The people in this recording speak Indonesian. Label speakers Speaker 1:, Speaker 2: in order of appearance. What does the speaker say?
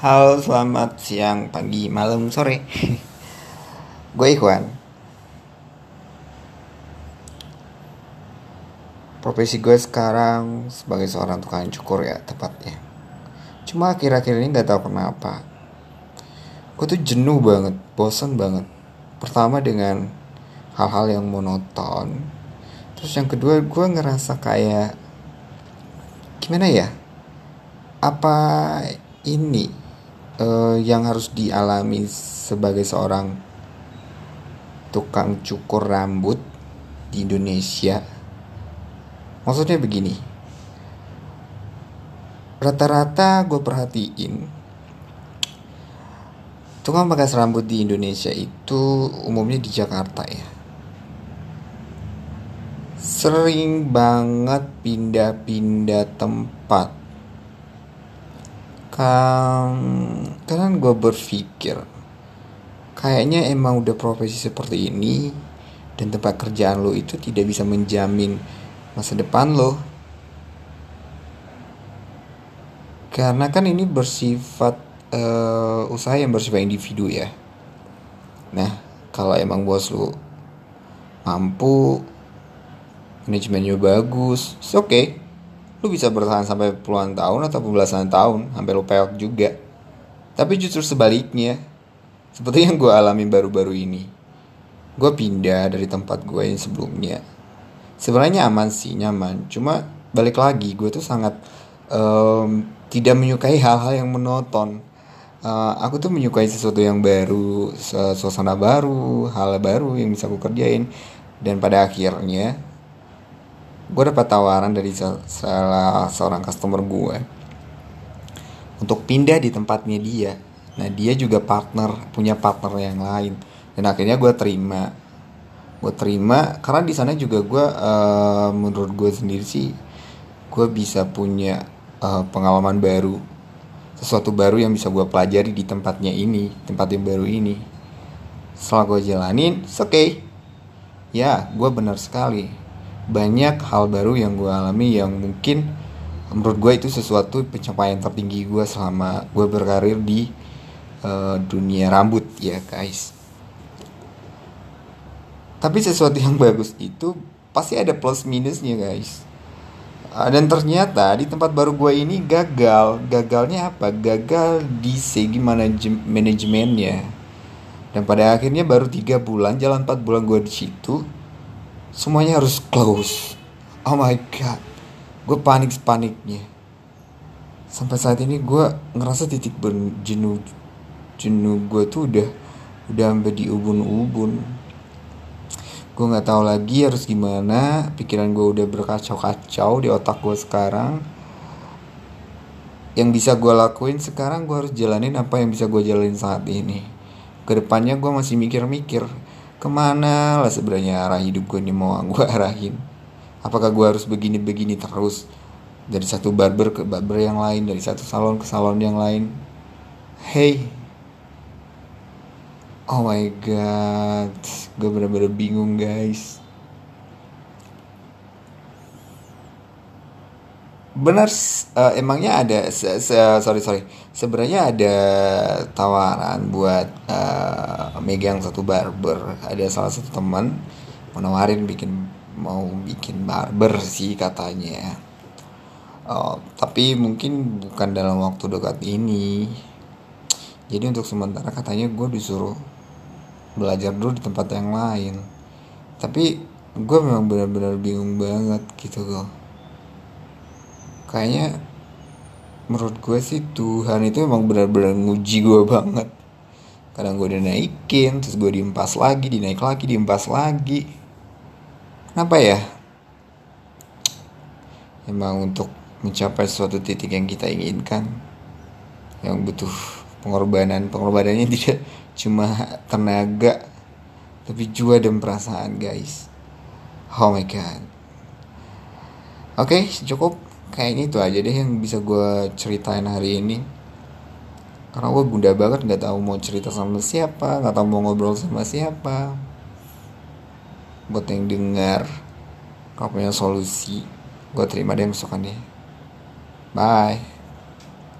Speaker 1: Halo, selamat siang, pagi, malam, sore. Gue Ikhwan. Profesi gue sekarang sebagai seorang tukang cukur ya tepatnya. Cuma akhir-akhir ini gak tahu kenapa. Gue tuh jenuh banget, bosan banget. Pertama dengan hal-hal yang monoton. Terus yang kedua gue ngerasa kayak gimana ya? Apa ini uh, yang harus dialami sebagai seorang tukang cukur rambut di Indonesia. Maksudnya begini, rata-rata gue perhatiin tukang pangkas rambut di Indonesia itu umumnya di Jakarta ya. Sering banget pindah-pindah tempat kan gue berpikir kayaknya emang udah profesi seperti ini dan tempat kerjaan lo itu tidak bisa menjamin masa depan lo. Karena kan ini bersifat uh, usaha yang bersifat individu ya. Nah kalau emang bos lo mampu manajemennya bagus oke okay lu bisa bertahan sampai puluhan tahun atau belasan tahun sampai lu peok juga. Tapi justru sebaliknya seperti yang gue alami baru-baru ini. Gue pindah dari tempat gue yang sebelumnya. Sebenarnya aman sih nyaman. Cuma balik lagi gue tuh sangat um, tidak menyukai hal-hal yang menonton uh, aku tuh menyukai sesuatu yang baru suasana baru hal baru yang bisa gue kerjain. Dan pada akhirnya gue dapat tawaran dari salah seorang customer gue untuk pindah di tempatnya dia. Nah dia juga partner punya partner yang lain. Dan akhirnya gue terima. Gue terima karena di sana juga gue uh, menurut gue sendiri sih gue bisa punya uh, pengalaman baru. Sesuatu baru yang bisa gue pelajari di tempatnya ini tempat yang baru ini. Setelah gue jalanin oke okay. ya gue benar sekali banyak hal baru yang gue alami yang mungkin menurut gue itu sesuatu pencapaian tertinggi gue selama gue berkarir di uh, dunia rambut ya guys. Tapi sesuatu yang bagus itu pasti ada plus minusnya guys. Uh, dan ternyata di tempat baru gue ini gagal. Gagalnya apa? Gagal di segi manajemennya. Dan pada akhirnya baru tiga bulan jalan 4 bulan gue di situ semuanya harus close. Oh my god. Gue panik paniknya sampai saat ini gue ngerasa titik jenuh jenuh gue tuh udah udah sampai di ubun-ubun. Gue nggak tahu lagi harus gimana. Pikiran gue udah berkacau-kacau di otak gue sekarang. Yang bisa gue lakuin sekarang gue harus jalanin apa yang bisa gue jalanin saat ini. Ke depannya gue masih mikir-mikir ke mana lah sebenarnya arah hidup gue ini mau gue arahin? Apakah gue harus begini-begini terus? Dari satu barber ke barber yang lain dari satu salon ke salon yang lain? Hey. Oh my god. Gue bener-bener bingung guys benar uh, emangnya ada se, se, sorry sorry. Sebenarnya ada tawaran buat uh, megang satu barber. Ada salah satu teman menawarin bikin mau bikin barber sih katanya. Uh, tapi mungkin bukan dalam waktu dekat ini. Jadi untuk sementara katanya gue disuruh belajar dulu di tempat yang lain. Tapi gue memang benar-benar bingung banget gitu loh kayaknya menurut gue sih Tuhan itu emang benar-benar nguji gue banget. Kadang gue udah naikin terus gue diempas lagi dinaik lagi diempas lagi. Kenapa ya? Emang untuk mencapai suatu titik yang kita inginkan yang butuh pengorbanan. Pengorbanannya tidak cuma tenaga tapi jiwa dan perasaan guys. Oh my god. Oke okay, cukup kayaknya itu aja deh yang bisa gue ceritain hari ini. Karena gue bunda banget nggak tahu mau cerita sama siapa nggak tahu mau ngobrol sama siapa. Buat yang dengar kalau punya solusi gue terima deh masukannya. Bye